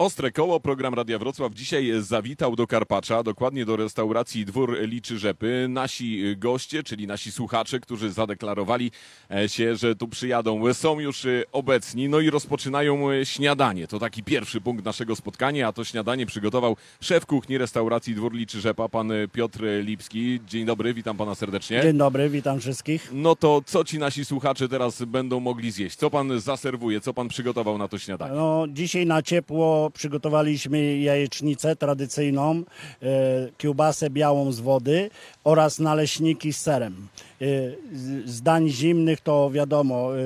Ostre Koło, program Radia Wrocław dzisiaj zawitał do Karpacza, dokładnie do restauracji Dwór Liczy Rzepy. Nasi goście, czyli nasi słuchacze, którzy zadeklarowali e, się, że tu przyjadą, są już e, obecni, no i rozpoczynają e, śniadanie. To taki pierwszy punkt naszego spotkania, a to śniadanie przygotował szef kuchni restauracji Dwór Liczy Rzepa, pan Piotr Lipski. Dzień dobry, witam pana serdecznie. Dzień dobry, witam wszystkich. No to co ci nasi słuchacze teraz będą mogli zjeść? Co pan zaserwuje? Co pan przygotował na to śniadanie? No, dzisiaj na ciepło przygotowaliśmy jajecznicę tradycyjną, e, kiełbasę białą z wody oraz naleśniki z serem. E, z- z dań zimnych to wiadomo, e,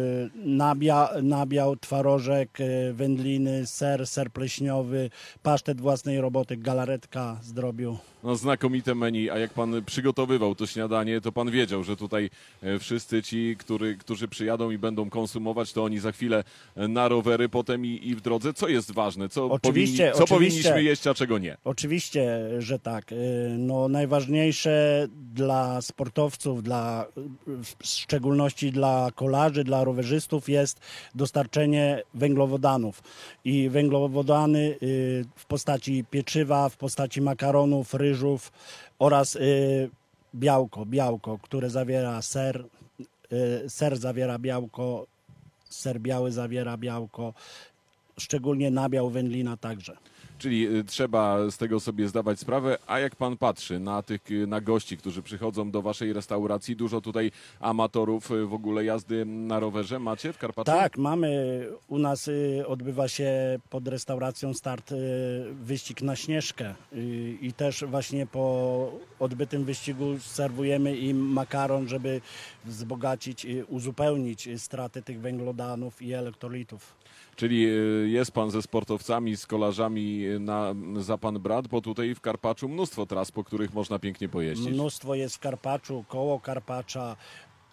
nabia, nabiał, twarożek, e, wędliny, ser, ser pleśniowy, pasztet własnej roboty, galaretka z drobiu. No znakomite menu, a jak pan przygotowywał to śniadanie, to pan wiedział, że tutaj e, wszyscy ci, który, którzy przyjadą i będą konsumować, to oni za chwilę e, na rowery potem i, i w drodze. Co jest ważne? Co, Oczywiście, powinni, co powinniśmy jeść, a czego nie? Oczywiście, że tak. Y, No, najważniejsze dla sportowców, dla, w szczególności dla kolarzy, dla rowerzystów jest dostarczenie węglowodanów. I węglowodany y, w postaci pieczywa, w postaci makaronów, ryżów oraz y, białko, białko, które zawiera ser. Y, Ser zawiera białko, ser biały zawiera białko, szczególnie nabiał wędlina także. Czyli y, trzeba z tego sobie zdawać sprawę, a jak pan patrzy na tych, y, na gości, którzy przychodzą do waszej restauracji, dużo tutaj amatorów y, w ogóle jazdy na rowerze macie w Karpaczu? Tak, mamy. U nas odbywa się pod restauracją start wyścig na Śnieżkę i też właśnie po odbytym wyścigu serwujemy im makaron, żeby wzbogacić, uzupełnić straty tych węglodanów i elektrolitów. Czyli jest pan ze sportowcami, z kolarzami na, za pan brat, bo tutaj w Karpaczu mnóstwo tras, po których można pięknie pojeździć. Mnóstwo jest w Karpaczu, koło Karpacza,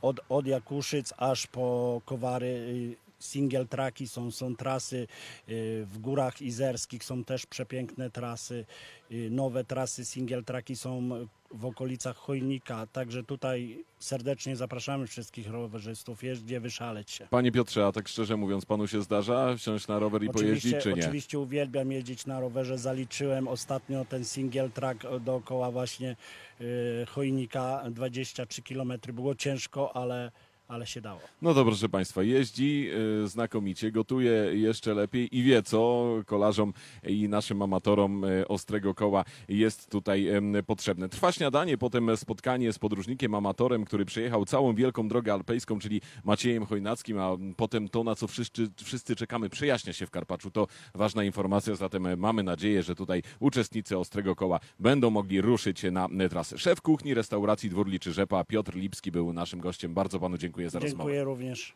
od, od Jakuszyc aż po Kowary. Single traki są, są trasy y, w górach izerskich, są też przepiękne trasy. y, Nowe trasy single traki są w okolicach Chojnika, także tutaj serdecznie zapraszamy wszystkich rowerzystów, jest gdzie wyszaleć się. Panie Piotrze, a tak szczerze mówiąc, panu się zdarza wsiąść na rower i pojeździć, czy nie? Oczywiście uwielbiam jeździć na rowerze. Zaliczyłem ostatnio ten single track dookoła właśnie y, Chojnika 23 km. Było ciężko, ale, ale się dało. No to proszę Państwa, jeździ y, znakomicie, gotuje jeszcze lepiej i wie co kolarzom i naszym amatorom y, ostrego koła jest tutaj potrzebne. Trwa śniadanie, potem spotkanie z podróżnikiem, amatorem, który przejechał całą wielką drogę alpejską, czyli Maciejem Chojnackim, a potem to, na co wszyscy, wszyscy czekamy, przejaśnia się w Karpaczu. To ważna informacja, zatem e, mamy nadzieję, że tutaj uczestnicy ostrego koła będą mogli ruszyć na trasę. Szef kuchni restauracji Dwór Liczy Rzepa, Piotr Lipski był naszym gościem. Bardzo Panu dziękuję za rozmowę. Dziękuję również.